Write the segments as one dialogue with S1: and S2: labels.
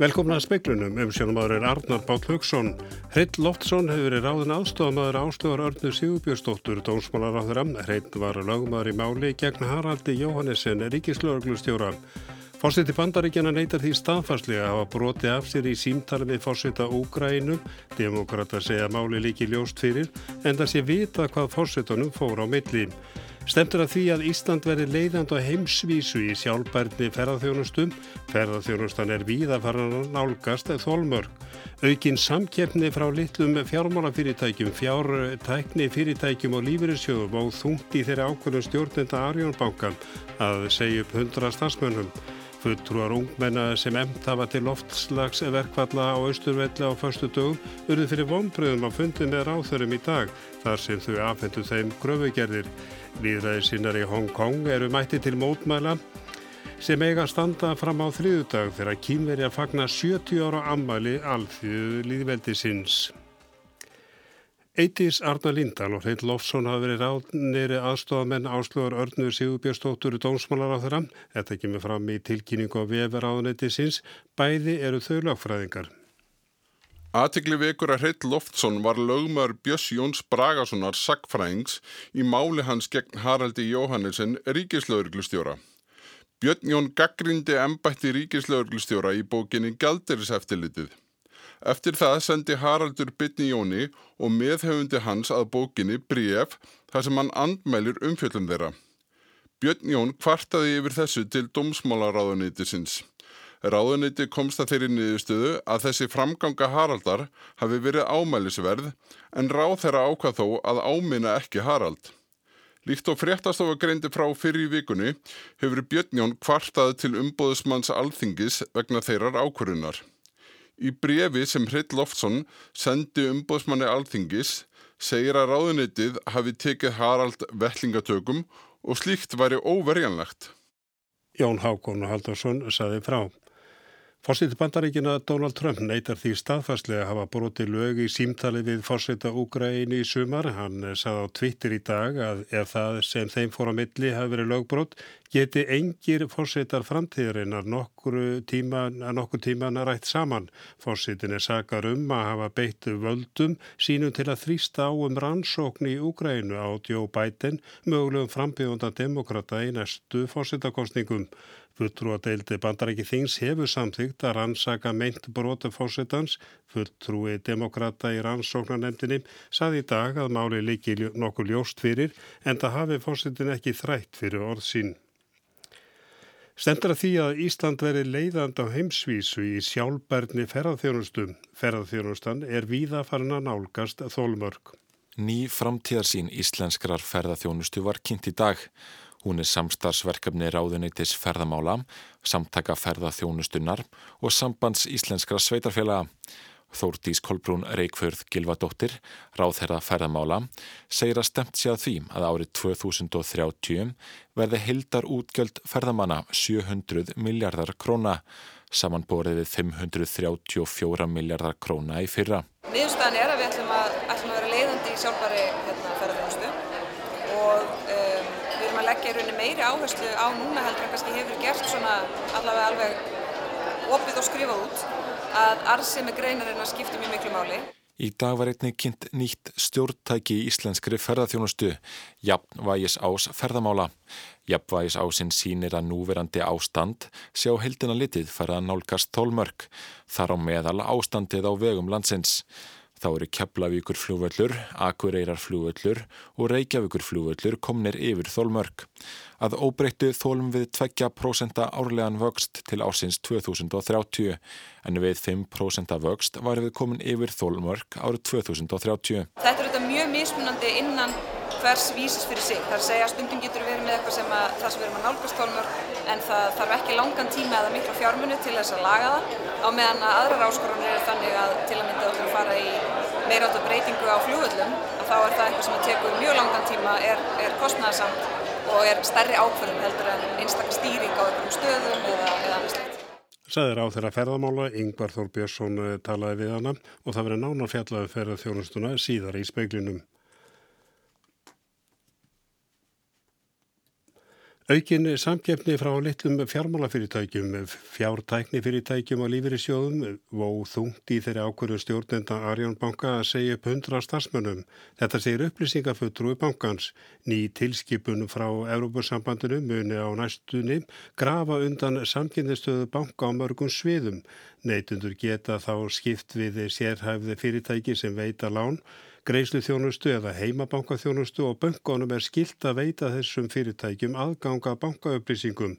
S1: Velkomna að speiklunum, umsjónumadur er Arnar Bátt Haugsson. Hreitt Loftsson hefur verið ráðin aðstofamadur ástöðar Örnur Sigurbjörnsdóttur, dómsmálar á þeirra. Hreitt var lögmaður í máli gegn Haraldi Jóhannesson, ríkislauglustjóra. Fórseti bandaríkjana neytar því staðfarslega að hafa broti af sér í símtali við fórseta Úgrænu. Demokrata segja máli líki ljóst fyrir en það sé vita hvað fórsetunum fór á milli. Stemtur að því að Ísland veri leiðand á heimsvísu í sjálfbærni ferðarþjónustum. Ferðarþjónustan er farin að nálgast þólmörg. Aukin samkeppni frá litlum fjármálafyrirtækjum, fjártækni fyrirtækjum og lífyrirsjóðum og þungt í þeirri ákvörðum stjórnenda Arjónbankan að segja upp hundra stafsmönnum. Fulltrúar ungmenna sem emt hafa til loftslagsverkvalla á Östurvelli á förstu dögum urðu fyrir vonbröðum á fundin með ráþörum í dag þar sem þau afhendu þeim gröfugerðir. Líðræðir sinnar í Hong Kong eru mætti til mótmæla sem eiga að standa fram á þriðudag þegar kýmveri að fagna 70 ára ammali alþjóðu líðveldi sinns. Eitís Arna Lindahl og Hrein Lofsson hafa verið ráðniri aðstofamenn áslögur Örnur Sigurbjörnstóttur dómsmálar á þeirra. Þetta kemur fram í tilkynningu á veferáðunetti sinns. Bæði eru þau lagfræðingar.
S2: Aðtikli vekur að Hreit Loftsson var lögmaður Björns Jóns Bragasonar sagfræðings í máli hans gegn Haraldi Jóhannesson ríkislauglustjóra. Björn Jón gaggrindi embætti ríkislauglustjóra í bókinni Gjaldiriseftilitið. Eftir það sendi Haraldur bytni Jóni og meðhauðundi hans að bókinni bref þar sem hann andmælir umfjöldum þeirra. Björn Jón kvartaði yfir þessu til domsmálaráðuneytisins. Ráðuniti komst að þeirri niðurstöðu að þessi framganga Haraldar hafi verið ámælisverð en ráð þeirra ákvað þó að áminna ekki Harald. Líkt og fréttastofa greindi frá fyrir í vikunni hefur Björnjón kvartað til umbóðismanns alþingis vegna þeirrar ákvörunar. Í brefi sem Hrill Loftsson sendi umbóðismanni alþingis segir að ráðunitið hafi tekið Harald vellingatökum og slíkt væri óverjanlegt.
S1: Jón Hákon Haldarsson saði frá. Fórseti bandaríkina Donald Trump neytar því staðfastlega að hafa broti lög í símtali við fórseta Úgræni í sumar. Hann sagði á Twitter í dag að ef það sem þeim fór á milli hafi verið lögbrot geti engir fórsetar framtíðarinnar nokkur tíman nokkur tíman að rætt saman. Fórsetin er sakar um að hafa beittu völdum sínum til að þrýsta á um rannsókn í Úgrænu á Joe Biden mögulegum frambíðundan demokrata í næstu fórsetakostningum. Fulltrú að deildi bandaræki þings hefur samþygt að rannsaka meint brotu fórsetans. Fulltrúi demokrata í rannsóknarnemdini saði í dag að máli líki nokkur ljóst fyrir en það hafi fórsetin ekki þrætt fyrir orð sín. Stendur að því að Ísland veri leiðand á heimsvísu í sjálfbærni ferðarþjónustum. Ferðarþjónustan er víða farin að nálgast þólmörk.
S3: Ný framtíðarsín íslenskrar ferðarþjónustu var kynnt í dag. Hún er samstarfsverkefni ráðuneytis ferðamála, samtaka ferðaþjónustunnar og sambands íslenskra sveitarfélaga. Þórdís Kolbrún Reykjörð Gilvadóttir, ráðherra ferðamála, segir að stemt sé að því að árið 2030 verði hildar útgjöld ferðamanna 700 miljardar króna, samanborið við 534 miljardar króna í fyrra.
S4: Niðurstaðan er að við ætlum að, ætlum að vera leiðandi í sjálfbæri hérna, ferðarþjónustu og um, við erum að leggja rauninni meiri áherslu á núna heldur en kannski hefur gert svona allavega alveg opið og skrifað út að arðsemi greinarinnar skiptir mjög miklu máli.
S3: Í dag var einnig kynnt nýtt stjórntæki í íslenskri ferðarþjónustu, Jafnvægis ás ferðamála. Jafnvægis ásinn sínir að núverandi ástand sé á heldina litið fara að nálgast tólmörk, þar á meðal ástandið á vegum landsins. Þá eru Keflavíkur flúvöllur, Akureyrar flúvöllur og Reykjavíkur flúvöllur komnir yfir þólmörk. Að óbreyttu þólum við 2% árlegan vöxt til ásins 2030 en við 5% vöxt var við komin yfir þólmörk árið 2030.
S4: Þetta er þetta mjög mismunandi innan hvers vísis fyrir sig. Það er að segja að stundum getur verið með eitthvað sem að það sem við erum að nálgast þólmörk en það þarf ekki langan tíma eða mikla fjármunni til þess að laga það á meðan að aðrar áskorunir eru þannig að til að mynda okkur að fara í meiráttu breytingu á fljóðullum að þá er það eitthvað sem tekur mjög langan tíma, er, er kostnæðsamt og er stærri ákvörðum heldur en einstaklega stýring á einhverjum stöðum eða, eða annars leitt.
S1: Saðir á þeirra ferðamála, Yngvar Þór Björnsson talaði við hana og það verið nánar fjallaði ferðarþjónustuna síðar í speiklinum. Aukin samkeppni frá litlum fjármálafyrirtækjum, fjártæknifyrirtækjum og lífyrirsjóðum vó þungt í þeirri ákvörðu stjórnenda Arjón banka að segja upp hundra starfsmönnum. Þetta segir upplýsingafuttru bankans. Ný tilskipun frá Európusambandinu muni á næstunni grafa undan samkynnistöðu banka á mörgum sviðum. Neitundur geta þá skipt við sérhæfði fyrirtæki sem veita lán Greislu þjónustu eða heimabanka þjónustu og böngunum er skilt að veita þessum fyrirtækjum aðganga bankaupplýsingum.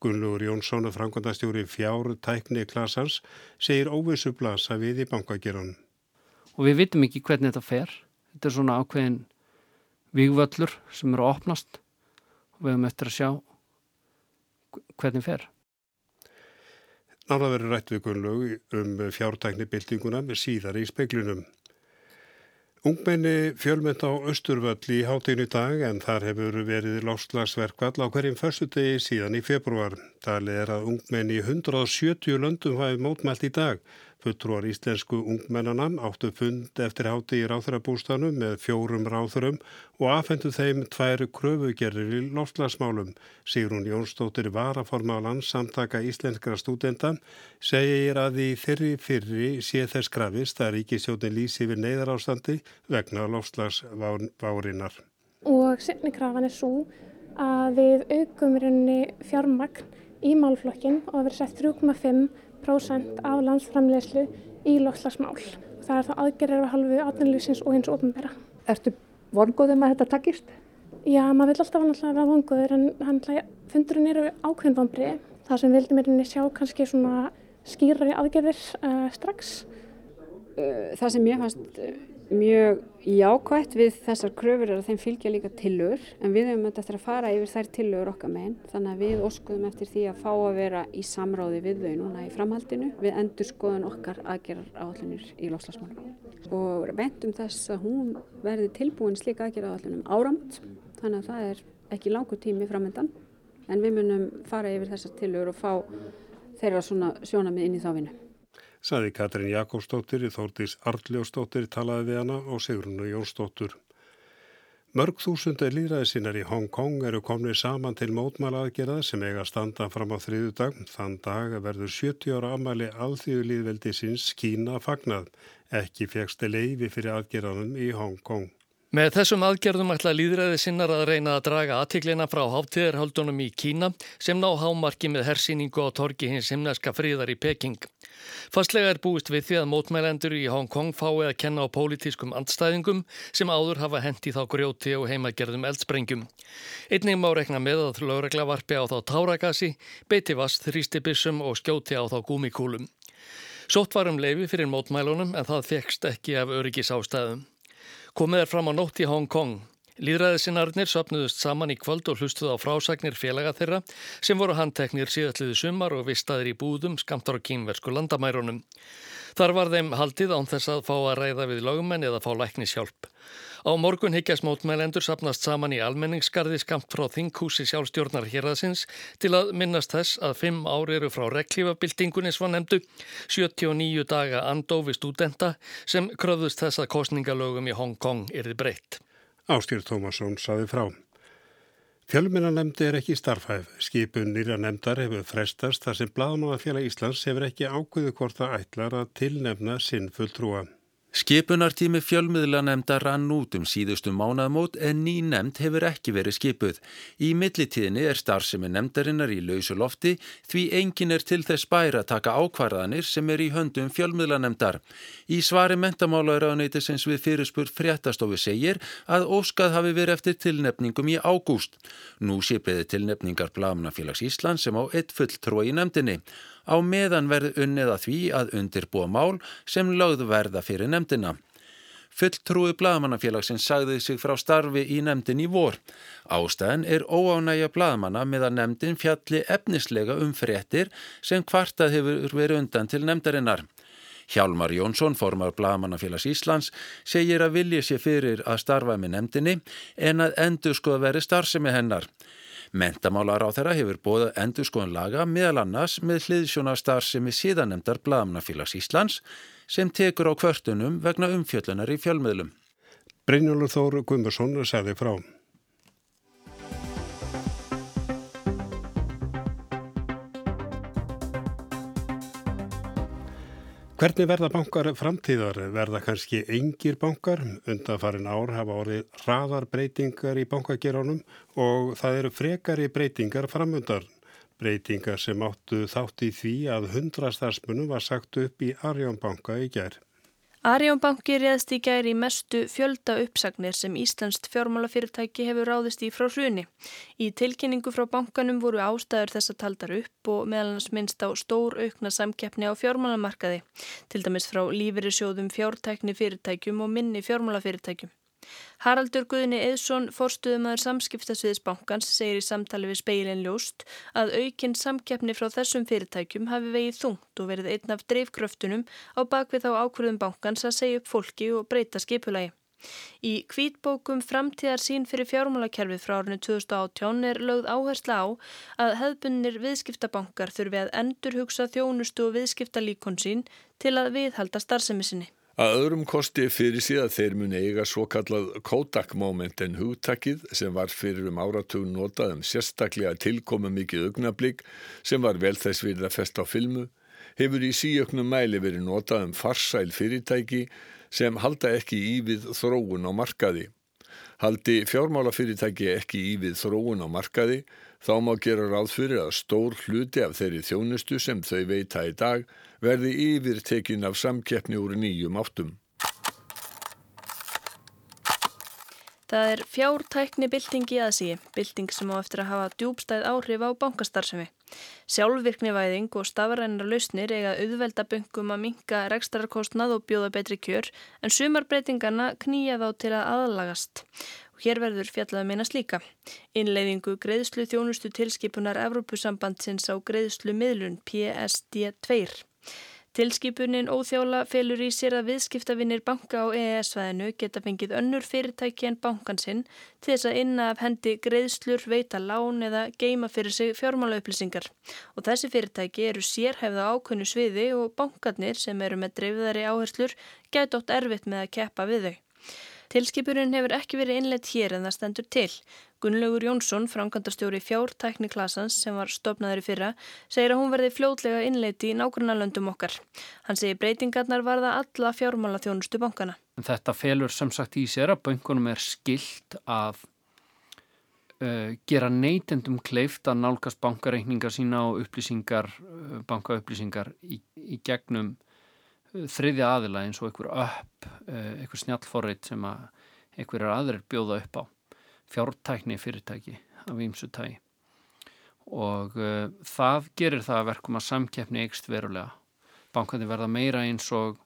S1: Gunnlúur Jónsson, frangandastjóri fjár tækni klasans, segir óvissu blasa við í bankagerunum.
S5: Og við vitum ekki hvernig þetta fer. Þetta er svona ákveðin vývöllur sem eru að opnast og við höfum eftir að sjá hvernig fer.
S1: Náða verið rætt við Gunnlúg um fjártækni byltinguna með síðar í speklunum. Ungmenni fjölmynd á Östurvöll í hátinu dag en þar hefur verið láslagsverkvall á hverjum förstu degi síðan í februar. Talið er að ungmenni í 170 löndum hafi mótmælt í dag. Futtruar íslensku ungmennana áttu fund eftir háti í ráþurabústanum með fjórum ráþurum og afhendu þeim tvær kröfugerðir í lofslagsmálum. Sigrun Jónsdóttir varaforma á landsamtaka íslenskra stúdenda segir að í þyrri fyrri sé þess grafist að ríkisjótin lýsi við neyðarástandi vegna lofslagsvárinnar.
S6: Og senni krafan er svo að við aukum rauninni fjármagn í málflokkin og að vera sett 3,5 prósent af landsframlegslu í loftslagsmál. Það er þá aðgerðir af halvu atvinnlýsins og hins ofnbæra.
S7: Ertu vongóðum að þetta takist?
S6: Já, maður vil alltaf annars vera vongóður en hann, fundurinn eru ákveðinvambri. Það sem vildi mér sjá kannski svona skýrari aðgerðir uh, strax.
S7: Það sem ég fannst mjög jákvægt við þessar kröfur er að þeim fylgja líka tillögur en við hefum þetta eftir að fara yfir þær tillögur okkar meginn þannig að við óskuðum eftir því að fá að vera í samráði við þau núna í framhaldinu við endur skoðun okkar aðgerðar áallunir í lofslagsmálum og ventum þess að hún verði tilbúin slík aðgerðar áallunum áramt þannig að það er ekki langu tími framöndan en við munum fara yfir þessar tillögur og fá þeirra svona sjónamið inn í þá vinnu
S1: saði Katrin Jakobsdóttir, Þórdís Arljósdóttir talaði við hana og Sigrunu Jónsdóttur. Mörg þúsundar líðræði sinnar í Hong Kong eru komnið saman til mótmæla aðgerða sem eiga standa fram á þriðu dag. Þann dag verður 70 ára amæli alþjóðu líðveldi sinns Kína fagnað. Ekki fegst leiði fyrir aðgerðanum í Hong Kong.
S8: Með þessum aðgerðum ætla líðræði sinnar að reyna að draga aðtiklina frá háttíðarhaldunum í Kína sem ná hámarki með hersýningu á torgi hins himneska fríðar í Peking. Fastlega er búist við því að mótmælendur í Hong Kong fái að kenna á pólitískum andstæðingum sem áður hafa hendi þá grjóti og heimagerðum eldsprengjum. Einnig má rekna með að lögregla varpi á þá tárakasi, beiti vast, þrýstibissum og skjóti á þá gúmikúlum. Sótt varum leifi fyrir mótmælunum en það fekst ekki af öryggis ástæðum. Komið er fram á nótt í Hong Kong. Líðræðisinnarnir söpnuðust saman í kvöld og hlustuð á frásagnir félaga þeirra sem voru handteknir síðalliðu sumar og vistaðir í búðum skamtar á kínversku landamærunum. Þar var þeim haldið án þess að fá að ræða við lögumenn eða fá læknishjálp. Á morgun higgjast mótmælendur sapnast saman í almenningskarði skamt frá þinghúsi sjálfstjórnar hérðasins til að minnast þess að fimm ári eru frá reklífabildingunni svanemdu 79 daga andófi stúdenta sem kröðust þess að kostningalögum í Hong Kong erði breytt.
S1: Ástýr Tómasson saði frá. Fjölminnanemndi er ekki starfhæf. Skipun nýra nemndar hefur frestast þar sem Blaðmannafélag Íslands hefur ekki ákveðu hvort það ætlar að tilnefna sinn fulltrúa.
S9: Skipunartími fjölmiðla nefnda rann út um síðustu mánaðmót en ný nefnd hefur ekki verið skipuð. Í millitíðinni er starfsemi nefndarinnar í lausu lofti því engin er til þess bæra taka ákvarðanir sem er í höndum fjölmiðla nefndar. Í svari mentamálaurraðneitisins við fyrirspur fréttastofu segir að óskað hafi verið eftir tilnefningum í ágúst. Nú sépiði tilnefningar Blamnafélags Ísland sem á eitt fulltrúi í nefndinni. Á meðan verði unnið að því að undirbúa mál sem lögð verða fyrir nefndina. Fulltrúi Blaðmannafélagsins sagði sig frá starfi í nefndin í vor. Ástæðan er óánægja Blaðmanna með að nefndin fjalli efnislega um fréttir sem kvartað hefur verið undan til nefndarinnar. Hjálmar Jónsson, formar Blaðmannafélags Íslands, segir að vilja sér fyrir að starfa með nefndinni en að endur sko að veri starfsemi hennar. Mentamálar á þeirra hefur bóðað endur skoðan laga meðal annars með hliðsjónastar sem er síðanemdar Blaðamnafélags Íslands sem tekur á kvörtunum vegna umfjöllunar í fjölmiðlum.
S1: Brynjólur Þóru Guðmursson sagði frá. Hvernig verða bankar framtíðar? Verða kannski engir bankar? Undan farin ár hafa orðið hraðar breytingar í bankagerónum og það eru frekari breytingar framundar. Breytingar sem áttu þátt í því að hundra starfsmunum var sagt upp í Arjónbanka í gerð.
S10: Arjónbanki réðst í gæri mestu fjölda uppsagnir sem Íslandst fjármálafyrirtæki hefur ráðist í frá hruni. Í tilkynningu frá bankanum voru ástæður þess að taldar upp og meðalans minnst á stór aukna samkeppni á fjármálamarkaði, til dæmis frá lífeyrisjóðum fjártækni fyrirtækjum og minni fjármálafyrirtækjum. Haraldur Guðni Eðsson, forstuðumæður samskiptasviðisbankans, segir í samtali við speilin ljóst að aukinn samkeppni frá þessum fyrirtækjum hafi vegið þungt og verið einn af dreifkröftunum á bakvið þá ákvörðum bankans að segja upp fólki og breyta skipulagi. Í kvítbókum framtíðar sín fyrir fjármálakerfið frá árinu 2018 er lögð áhersla á að hefðbunir viðskiptabankar þurfi að endur hugsa þjónustu og viðskiptalíkon sín til að viðhalda starfsemisinni.
S11: Að öðrum kosti fyrir síðan þeir muni eiga svo kallað Kodak-moment en hugtakið sem var fyrir um áratug notað um sérstaklega tilkomu mikið augnablík sem var vel þess við að festa á filmu hefur í síöknum mæli verið notað um farsæl fyrirtæki sem halda ekki í við þróun á markaði. Haldi fjármálafyrirtæki ekki í við þróun á markaði þá má gera ráð fyrir að stór hluti af þeirri þjónustu sem þau veita í dag verði yfir tekin af samkeppni úr nýjum áttum.
S10: Það er fjártækni bylting í aðsíi, bylting sem á eftir að hafa djúbstæð áhrif á bankastarfsemi. Sjálfvirknivæðing og stafrænar lausnir eiga auðvelda böngum að minka rekstararkostnað og bjóða betri kjör en sumarbreytingarna knýja þá til að aðlagast. Og hér verður fjallaði meina slíka. Innleiðingu greiðslu þjónustu tilskipunar Evrópusambandsins á greiðslu miðlun PSD2. Tilskipunin óþjála felur í sér að viðskiptavinnir banka á EES-svæðinu geta fengið önnur fyrirtæki en bankansinn til þess að inna af hendi greiðslur, veita lán eða geima fyrir sig fjármála upplýsingar. Og þessi fyrirtæki eru sérhæfða ákveðnu sviði og bankarnir sem eru með dreifðari áherslur gæti ótt erfitt með að keppa við þau. Tilskipunin hefur ekki verið innleitt hér en það stendur til. Gunnlaugur Jónsson, framkvæmdastjóri fjártækniklasans sem var stopnaður í fyrra, segir að hún verði fljótlega innleitt í nákvæmna löndum okkar. Hann segir breytingarnar varða alla fjármála þjónustu bankana.
S5: Þetta felur sem sagt í sér að bankunum er skilt að uh, gera neytendum kleift að nálgast bankareikninga sína og upplýsingar, uh, bankaupplýsingar í, í gegnum þriðja aðila eins og einhver upp, eh, einhver snjálfforrið sem að einhverjar aðrir bjóða upp á fjártækni fyrirtæki af ímsu tægi og uh, það gerir það að verkum að samkeppni eikst verulega. Bankandi verða meira eins og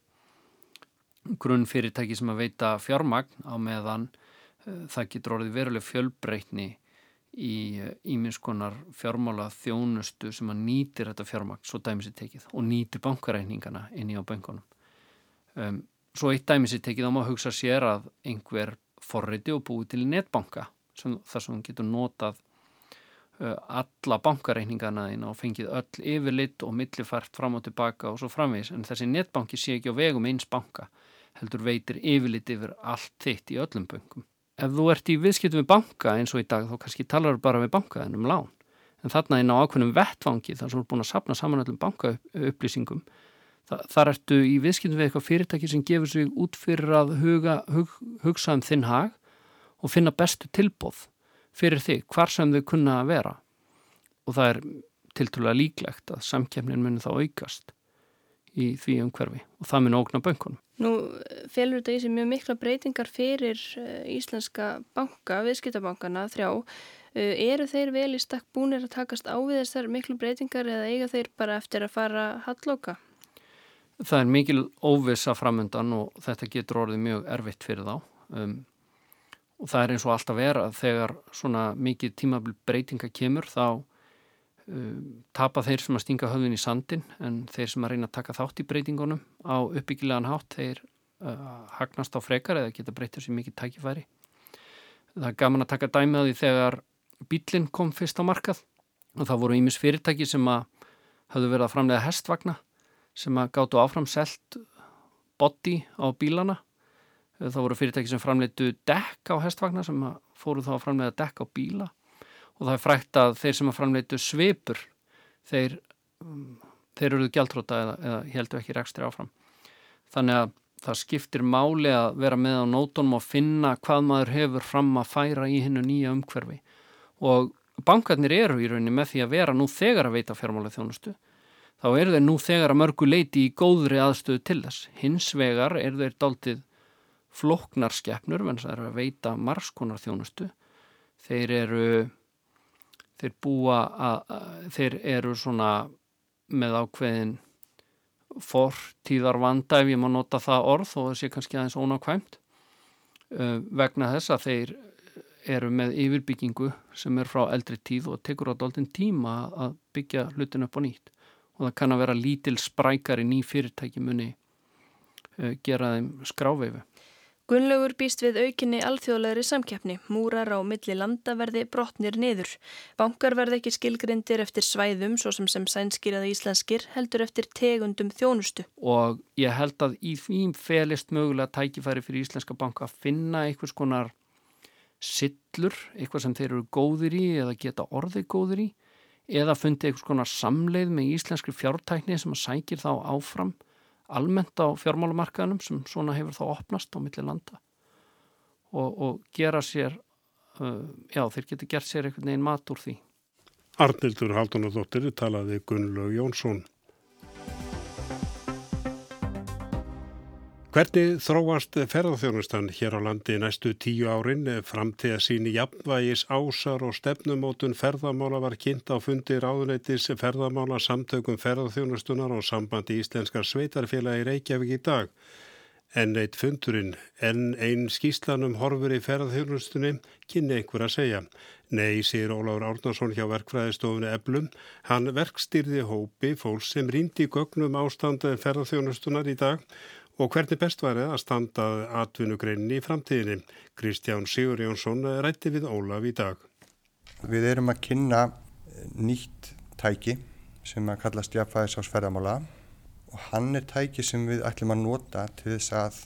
S5: grunn fyrirtæki sem að veita fjármagn á meðan uh, það getur orðið veruleg fjölbreytni í íminnskonar eh, fjármála þjónustu sem að nýtir þetta fjármakt svo dæmis er tekið og nýtir bankareikningana inn í á bankunum. Um, svo eitt dæmis er tekið á maður að hugsa sér að einhver forriti og búið til netbanka sem, þar sem getur notað uh, alla bankareikningana og fengið öll yfirlitt og millifært fram og tilbaka og svo framvegis en þessi netbanki sé ekki á vegum eins banka heldur veitir yfirlitt yfir allt þitt í öllum bankum ef þú ert í viðskiptum við banka eins og í dag þá kannski talar þú bara við banka en um lán. En þarna inn á ákveðnum vettvangi þar sem þú ert búin að sapna saman öllum bankaupplýsingum þar, þar ertu í viðskiptum við eitthvað fyrirtæki sem gefur sig út fyrir að huga, hug, hugsa um þinn hag og finna bestu tilbóð fyrir þig hvar sem þau kunna að vera og það er tiltrúlega líklegt að samkjæmnin muni þá aukast í því umhverfi og það mun ógna bönkunum.
S10: Nú felur þetta í sig mjög mikla breytingar fyrir uh, íslenska banka, viðskiptabankana þrjá. Uh, eru þeir vel í stakk búinir að takast á við þessar miklu breytingar eða eiga þeir bara eftir að fara hallóka?
S5: Það er mikil óvisa framöndan og þetta getur orðið mjög erfitt fyrir þá. Um, og það er eins og alltaf vera að þegar svona mikið tímabil breytinga kemur þá tapa þeir sem að stinga höfðin í sandin en þeir sem að reyna að taka þátt í breytingunum á uppbyggilegan hátt þeir uh, hagnast á frekar eða geta breytið sér mikið tækifæri. Það er gaman að taka dæmi á því þegar bílinn kom fyrst á markað og það voru ímis fyrirtæki sem að hafðu verið að framlega hestvagna sem að gáttu áfram selt body á bílana. Það voru fyrirtæki sem framleitu dekk á hestvagna sem fóru þá að framlega dekk á bíla og það er frækt að þeir sem að framleitu svipur þeir, þeir eruðu gjaldróta eða, eða heldur ekki rekstri áfram. Þannig að það skiptir máli að vera með á nótunum og finna hvað maður hefur fram að færa í hennu nýja umhverfi. Og bankarnir eru í rauninni með því að vera nú þegar að veita fjármála þjónustu þá eru þeir nú þegar að mörgu leiti í góðri aðstöðu til þess. Hins vegar eru þeir dáltið floknarskeppnur venns að, að veita margskonar þjónustu. Þeir eru þeir búa að, að þeir eru svona með ákveðin fortíðar vanda ef ég má nota það orð og það sé kannski aðeins ónákvæmt vegna þess að þeir eru með yfirbyggingu sem er frá eldri tíð og tekur á doldin tíma að byggja hlutin upp á nýtt. Og það kann að vera lítil sprækar í ný fyrirtæki muni gera þeim skráfeifu
S10: Gunnlaugur býst við aukinni alþjóðlegri samkeppni, múrar á milli landa verði brotnir niður. Bankar verði ekki skilgrindir eftir svæðum svo sem sem sænskir eða íslenskir heldur eftir tegundum þjónustu.
S5: Og ég held að í því felist mögulega tækifæri fyrir íslenska banka að finna einhvers konar sillur, eitthvað sem þeir eru góðir í eða geta orðið góðir í eða fundi einhvers konar samleið með íslenskri fjártækni sem að sækir þá áfram almennt á fjármálumarkaðunum sem svona hefur þá opnast á milli landa og, og gera sér uh, já þeir getur gert sér einhvern veginn mat úr því.
S1: Arnildur Haldunadóttir talaði Gunnlaug Jónsson Hvernig þróast ferðarþjónustan hér á landi næstu tíu árin fram til að síni jafnvægis ásar og stefnumótun ferðarmála var kynnt á fundi ráðuneytis ferðarmála samtökum ferðarþjónustunar og sambandi íslenskar sveitarfélagi Reykjavík í dag. En eitt fundurinn, en einn skýslanum horfur í ferðarþjónustunni, kynni einhver að segja. Nei, sér Óláður Árnarsson hjá verkfræðistofunni Eblum, hann verkstýrði hópi fólks sem rýndi gögnum ástandu ferðarþjónustunar í dag og hvernig best væri að standa atvinnugreininni í framtíðinni. Kristján Sigur Jónsson rætti við Ólaf í dag.
S12: Við erum að kynna nýtt tæki sem að kallast Jafnfæðis ás ferðamála og hann er tæki sem við ætlum að nota til þess að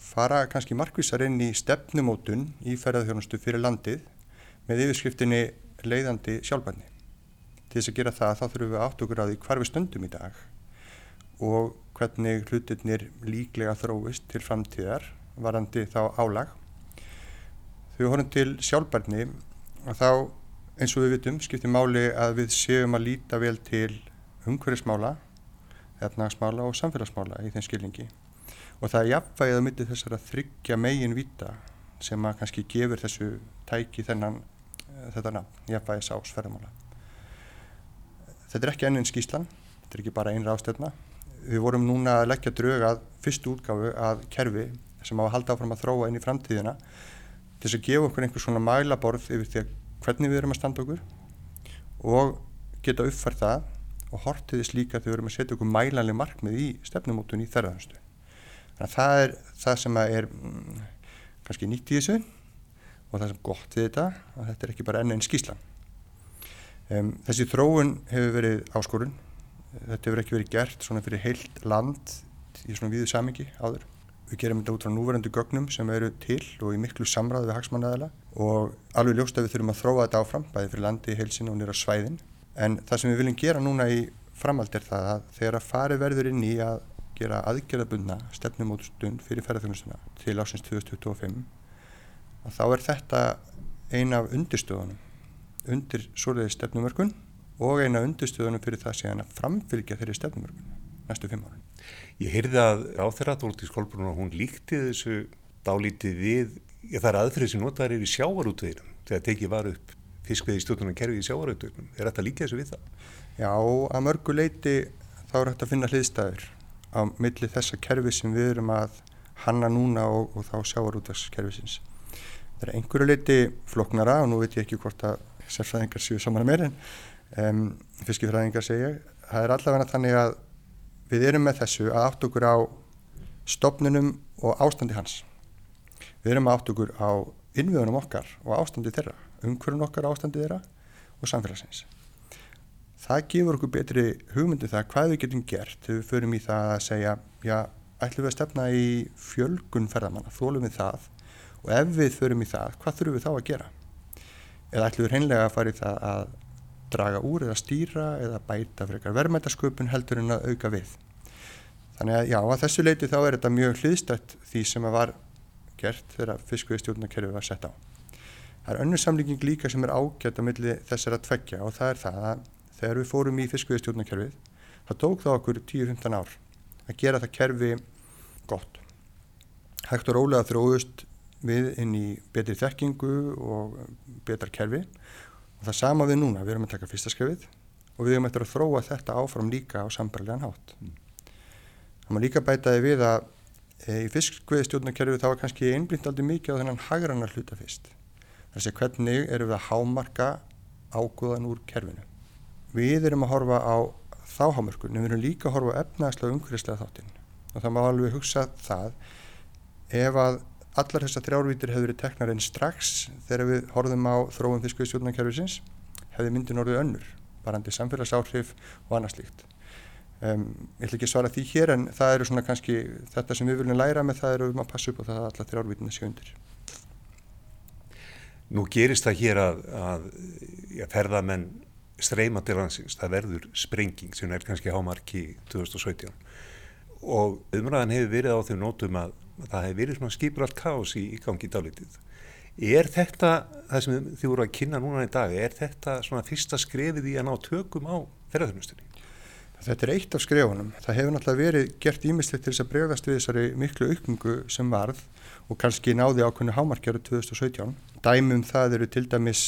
S12: fara kannski markvísar inn í stefnumótun í ferðarþjónustu fyrir landið með yfirskriftinni leiðandi sjálfbarni. Til þess að gera það þá þurfum við átt okkur á því hvar við stöndum í dag og hvernig hlutirnir líklega þróist til framtíðar varandi þá álag. Við horfum til sjálfbarni og þá eins og við vitum skiptir máli að við séum að líta vel til umhverfismála, efnagsmála og samfélagsmála í þeim skilningi. Og það er jafnvægið á myndi þessar að þryggja megin vita sem að kannski gefur þessu tæki þennan þetta nafn, jafnvægis ásferðamála. Þetta er ekki enn einn skýslan, þetta er ekki bara einn ráðstöfna við vorum núna að leggja drög að fyrstu útgáfu að kerfi sem á að halda áfram að þróa inn í framtíðina til þess að gefa okkur einhvers svona mælaborð yfir því að hvernig við erum að standa okkur og geta uppfært það og hortið þess líka þegar við erum að setja okkur mælanlega markmið í stefnumótun í þerraðanstu. Þannig að það er það sem er mm, kannski nýtt í þessu og það sem gott við þetta og þetta er ekki bara enn einn skíslan. Um, þessi þróun hefur verið áskorun þetta hefur ekki verið gert svona fyrir heilt land í svona viðu samingi áður. Við gerum þetta út frá núverandi gögnum sem eru til og í miklu samræðu við hagsmannaðala og alveg ljóst að við þurfum að þróa þetta áfram bæði fyrir landi, heilsin og nýra svæðin. En það sem við viljum gera núna í framhald er það að þegar að fari verður inn í að gera aðgerðabundna stefnumótustund fyrir ferðarþjónustuna til ásins 2025 og þá er þetta eina af undirstöðunum undir svoleiði stefnumörkun og eina undirstöðunum fyrir það síðan að framfylgja þeirri stefnumörgun næstu fimm ára.
S13: Ég heyrði að áþeirra Dólti Skólbrún og hún líkti þessu dálítið við, ég þar aðfrið sem notaður er í sjávarútveginum þegar tekið var upp fiskveið í stjórnuna kerfið í sjávarútveginum. Er þetta líka þessu við það?
S12: Já, að mörgu leiti þá er þetta að finna hliðstæður á milli þessa kerfi sem við erum að hanna núna og, og þá sjávarútvegskerfisins. Það er einhverju leiti floknara og nú veit ég ekki hvort að sérfræðingar séu saman að meira en um, fiskifræðingar segja það er allavega þannig að við erum með þessu að átt okkur á stopnunum og ástandi hans. Við erum átt okkur á innviðunum okkar og ástandi þeirra umhverjum okkar ástandi þeirra og samfélagsins. Það gefur okkur betri hugmyndu um það hvað við getum gert þegar við förum í það að segja já, ætlum við að stefna í fjölgun ferðamanna, þólum við það? Og ef við förum í það, hvað þurfum við þá að gera? Eða ætlum við hreinlega að fara í það að draga úr eða stýra eða bæta frekar verðmætasköpun heldur en að auka við. Þannig að já, að þessu leiti þá er þetta mjög hliðstætt því sem að var gert þegar fiskveiðstjórnarkerfi var sett á. Það er önnur samlíking líka sem er ágætt á milli þessar að tveggja og það er það að þegar við fórum í fiskveiðstjórnarkerfið þá tók það okkur 10-15 ár að gera það kerfi gott. Hægt og rólega þróðust við inn í betri þekkingu og betra kerfi og það sama við núna, við erum að taka fyrsta skrefið og við erum eftir að þróa þetta áfram líka á sambarlegan hátt. Mm. Það maður líka bætaði við að e, í fiskveðstjórnarkerfi þá var kannski einblind aldrei mikið á þennan hagranar hluta fyrst. Þessi hvernig erum við að hámarka ágúðan úr kerfinu. Við erum að horfa á þáhámörkun en við erum líka að horfa efnaðslega umhverfislega þáttinn og það má alveg hugsa það ef að allar þessar þrjárvítur hefur verið teknar einn strax þegar við horfum á þróum fiskveðstjórnarkerfisins hefði myndin orðið önnur varandi samfélagsáhrif og annað slíkt. Um, ég ætla ekki að svara því hér en það eru svona kannski þetta sem við viljum læra með það eru um að passa upp á það að alla þrjárvítina sé undir.
S13: Nú gerist það hér að, að ja, ferðamenn streyma til landsins, það verður sprenging sem er kannski hámarki 2017 og umræðan hefur verið á þeim nótum að það hefur verið svona skipuralt kás í, í gangi í dálítið. Er þetta, það sem þið voru að kynna núna í dag, er þetta svona fyrsta skrefið í að ná tökum á ferðarþjónustunni?
S12: Þetta er eitt af skrefunum. Það hefur náttúrulega verið gert ímislegt til þess að bregðast við þessari miklu aukningu sem varð og kannski náði ákveðinu hámarkjöru 2017. Dæmum það eru til dæmis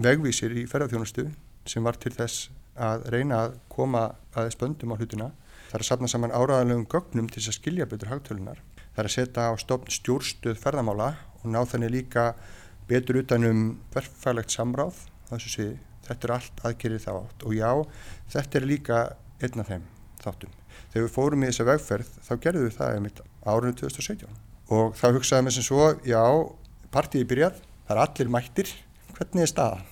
S12: vegvísir í ferðarþjónustu sem var til þess að reyna að koma aðeins böndum á hlutina. Það er að sapna saman áraðanlegum gögnum til þess að skilja betur hagtölunar. Það er að setja á stofn stjórnstöð ferðamála og ná þannig líka betur utanum verðfælegt samráð sviði. Þetta er allt aðgerið þá átt og já, þetta er líka einn af þeim þáttum. Þegar við fórum í þessa vegferð þá gerðum við það um árinu 2017 og þá hugsaðum við sem svo, já, partíi byrjað, það er allir mættir, hvernig er staðan?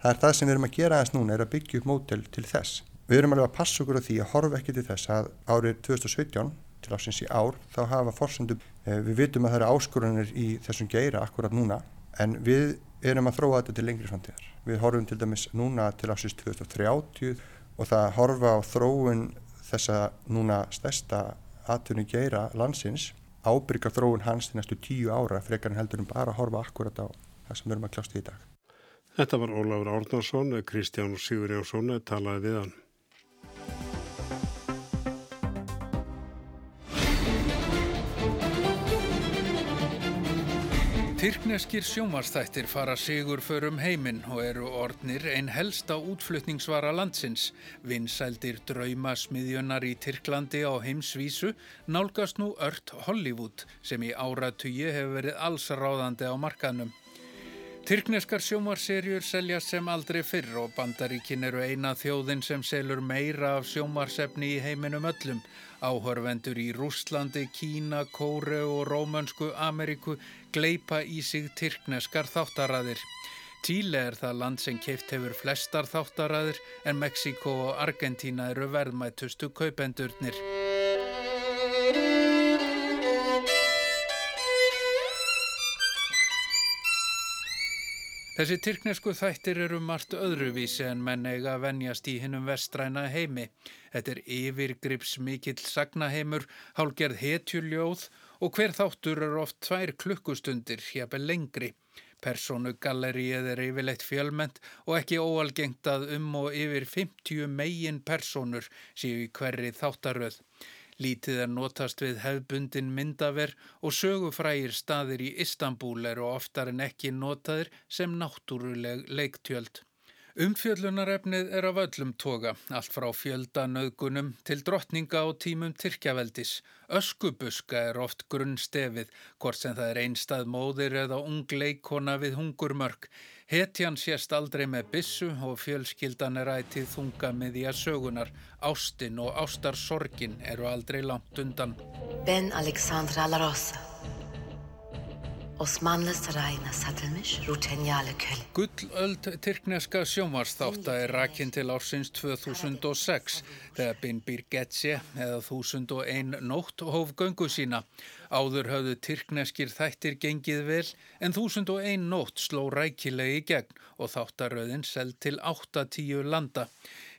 S12: Það er það sem við erum að gera aðeins núna, er að byggja upp mótel til þess. Við erum alveg að passa okkur á því að horfa ekki til þess að árið 2017 til ásins í ár, þá hafa fórsendum, eh, við vitum að það eru áskorunir í þessum geira akkurat núna, en við erum að þróa þetta til lengri framtíðar. Við horfum til dæmis núna til ásins 2030 og það horfa á þróun þessa núna stærsta aðtunni geira landsins, ábyrga þróun hans til næstu tíu ára, frekar en heldur um bara að horfa akkurat á það sem við erum að klásta í dag.
S1: Þetta var Ólafur Árnarsson, Kristján Sigur Jónsson talaði við hann.
S14: Tyrkneskir sjómarstættir fara sigur förum heiminn og eru orðnir einn helsta útflutningsvara landsins. Vinsældir draumasmiðjunar í Tyrklandi á heimsvísu nálgast nú ört Hollywood sem í áratugi hefur verið allsráðandi á markanum. Tyrkneskar sjómarserjur seljast sem aldrei fyrr og bandaríkin eru eina þjóðin sem selur meira af sjómarsefni í heiminum öllum. Áhörvendur í Rústlandi, Kína, Kóre og Rómönsku Ameríku gleipa í sig tyrkneskar þáttaraðir. Tíle er það land sem keift hefur flestar þáttaraðir en Mexiko og Argentína eru verðmættustu kaupendurnir. Þessi tyrknesku þættir eru margt öðruvísi en menn eiga að venjast í hinnum vestræna heimi. Þetta er yfirgrips mikill sagnaheimur, hálgerð hetjuljóð og hver þáttur eru oft tvær klukkustundir, hjapel lengri. Personugallerið er yfirleitt fjölment og ekki óalgengt að um og yfir 50 megin personur séu í hverri þáttaröð. Lítið er notast við hefbundin myndaver og sögufrægir staðir í Istanbul eru oftar en ekki notaðir sem náttúruleg leiktjöld. Umfjöllunarefnið er af öllum toga, allt frá fjöldanauðgunum til drottninga á tímum Tyrkjaveldis. Öskubuska er oft grunnstefið, hvort sem það er einstað móðir eða ung leikona við hungurmörk. Hetjan sést aldrei með bissu og fjölskyldan er ætið þunga með því að sögunar. Ástinn og ástarsorgin eru aldrei langt undan.
S15: Ben Alexandra La Rosa. Osmanlı sarayına satılmış rutenyalı köle.
S14: Gullöld tyrkneska sjómarsþátta er rakinn til ársins 2006 þegar Bin Birgetse eða 1001 nótt hóf göngu sína. Áður hafðu tyrkneskir þættir gengið vel en þúsund og ein nótt sló rækilegi gegn og þáttaröðin seld til 8-10 landa.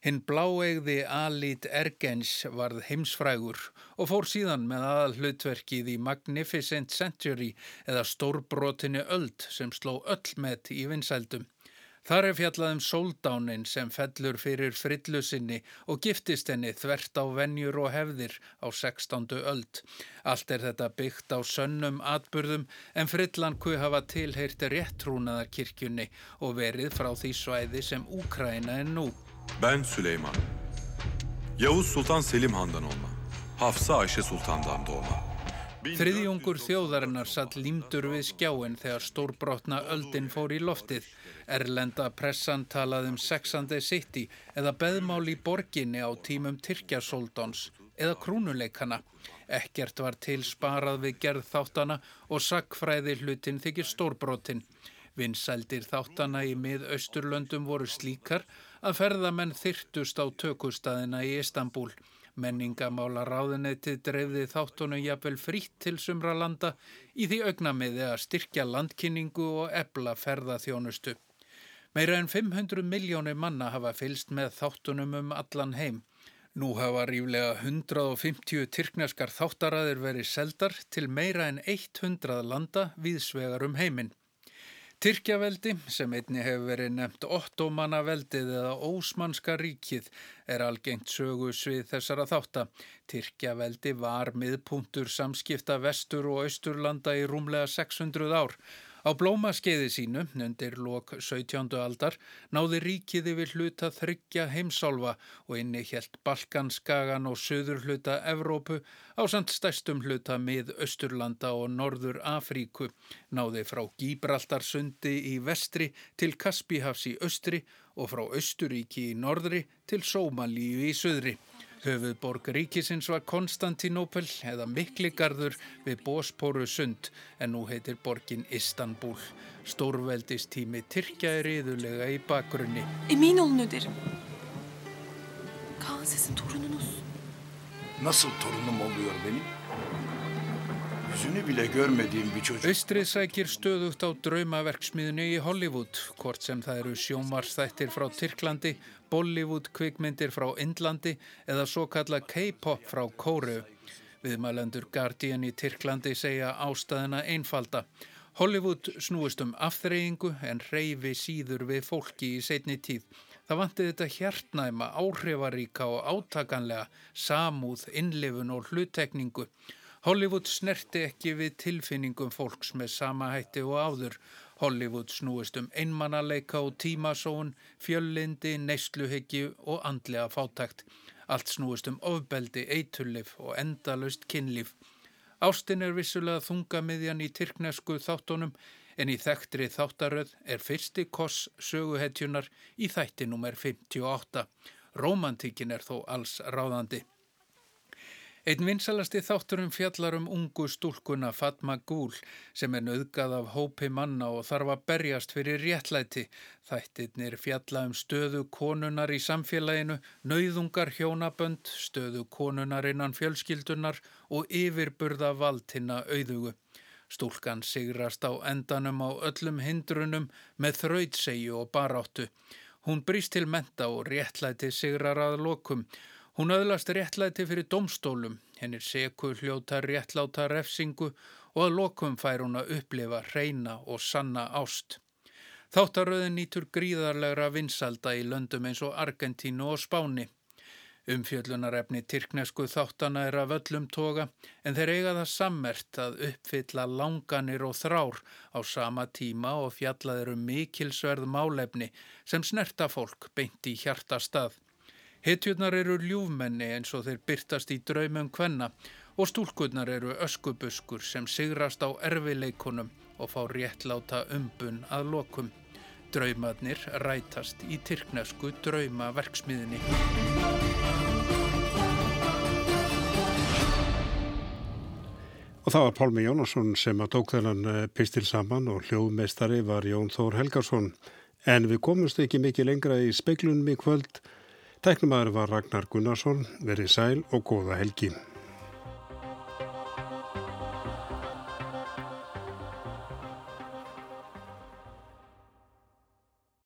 S14: Hinn bláegði Alit Ergens varð heimsfrægur og fór síðan með aðal hlutverkið í Magnificent Century eða Stórbrotinu öld sem sló öll með í vinsældum. Þar er fjallað um sóldánin sem fellur fyrir frillu sinni og giftist henni þvert á venjur og hefðir á 16. öld. Allt er þetta byggt á sönnum atburðum en frillan kuð hafa tilheyrt réttrúnaðarkirkjunni og verið frá því svæði sem Úkræna er nú.
S16: Ben Süleyman. Yavuz Sultan Selim Han'dan olma. Hafsa Ayşe Sultan'dan doğma.
S14: Þriðjungur þjóðarinnar satt límdur við skjáin þegar stórbrotna öldin fór í loftið. Erlenda pressan talaði um sexandi sitti eða beðmál í borginni á tímum Tyrkjasóldóns eða krúnuleikana. Ekkert var til sparað við gerð þáttana og sagfræði hlutin þykir stórbrotin. Vinsældir þáttana í mið-austurlöndum voru slíkar að ferðamenn þyrtust á tökustæðina í Istanbul. Menningamála ráðunettið dreifði þáttunum jafnvel frýtt til sumra landa í því augnamiði að styrkja landkynningu og ebla ferðaþjónustu. Meira en 500 miljónir manna hafa fylst með þáttunum um allan heim. Nú hafa ríflega 150 tyrkneskar þáttaraðir verið seldar til meira en 100 landa viðsvegar um heiminn. Tyrkjaveldi, sem einni hefur verið nefnt ottomannaveldið eða ósmanska ríkið, er algengt sögu svið þessara þátta. Tyrkjaveldi var miðpuntur samskipta vestur og austurlanda í rúmlega 600 ár. Á blómaskeiði sínu, undir lok 17. aldar, náði ríkið yfir hluta þryggja heimsálfa og inni helt Balkanskagan og söður hluta Evrópu á samt stæstum hluta mið Östurlanda og Norður Afríku. Náði frá Gíbraltarsundi í vestri til Kaspíhafs í östri og frá Östuríki í norðri til Sómalíu í söðri. Höfuðborg ríkisins var Konstantinopel eða Mikligarður við Bósporu sund en nú heitir borgin Istanbul. Stórveldistími Tyrkja er yðurlega í bakgrunni.
S17: Emin olun öderim. Kaan sizin torununuz.
S18: Nasıl torunum oluyor benim? Yüzünü bile görmediğim bir çocuk.
S14: Austrið sækir stöðugt á draumaverksmiðinu í Hollywood, hvort sem það eru sjómarsþættir frá Tyrklandi, Bollywood kvikmyndir frá Indlandi eða svo kalla K-pop frá Kóru. Viðmælendur Guardian í Tyrklandi segja ástæðina einfalda. Hollywood snúist um afþreyingu en reyfi síður við fólki í setni tíð. Það vanti þetta hjartnæma, áhrifaríka og átakanlega, samúð, innlifun og hlutekningu. Hollywood snerti ekki við tilfinningum fólks með sama hætti og áður. Hollywood snúist um einmannaleika og tímasón, fjöllindi, neysluhyggju og andlega fátækt. Allt snúist um ofbeldi, eitulif og endalust kynlíf. Ástin er vissulega þungamiðjan í tyrknesku þáttunum en í þekktri þáttaröð er fyrsti koss söguhetjunar í þætti nr. 58. Rómantíkin er þó alls ráðandi. Einn vinsalasti þátturum fjallar um ungu stúlkuna Fatma Gúl sem er nöðgað af hópi manna og þarf að berjast fyrir réttlæti. Þættirnir fjalla um stöðu konunar í samfélaginu, nöyðungar hjónabönd, stöðu konunar innan fjölskyldunar og yfirburða valdina auðugu. Stúlkan sigrast á endanum á öllum hindrunum með þrautsegju og baráttu. Hún brýst til menta og réttlæti sigrar að lokum. Hún öðlast réttlæti fyrir domstólum, hennir seku hljóta réttláta refsingu og að lokum fær hún að upplifa reyna og sanna ást. Þáttaröðin nýtur gríðarlegra vinsalda í löndum eins og Argentínu og Spáni. Umfjöllunarefni Tyrknesku þáttana er af öllum toga en þeir eiga það sammert að uppfylla langanir og þrár á sama tíma og fjallaður um mikilsverð málefni sem snerta fólk beint í hjarta stað. Hetjurnar eru ljúfmenni eins og þeir byrtast í draumum kvenna og stúlkurnar eru öskubuskur sem sigrast á erfileikunum og fá réttláta umbun að lokum. Draumadnir rætast í tyrknesku draumaverksmiðinni.
S1: Og það var Pálmi Jónasson sem að tók þennan eh, pistil saman og hljóðmeistari var Jón Þór Helgarsson. En við komumst ekki mikið lengra í speiklunum í kvöld. Tæknumæður var Ragnar Gunnarsson, verið sæl og góða helgi.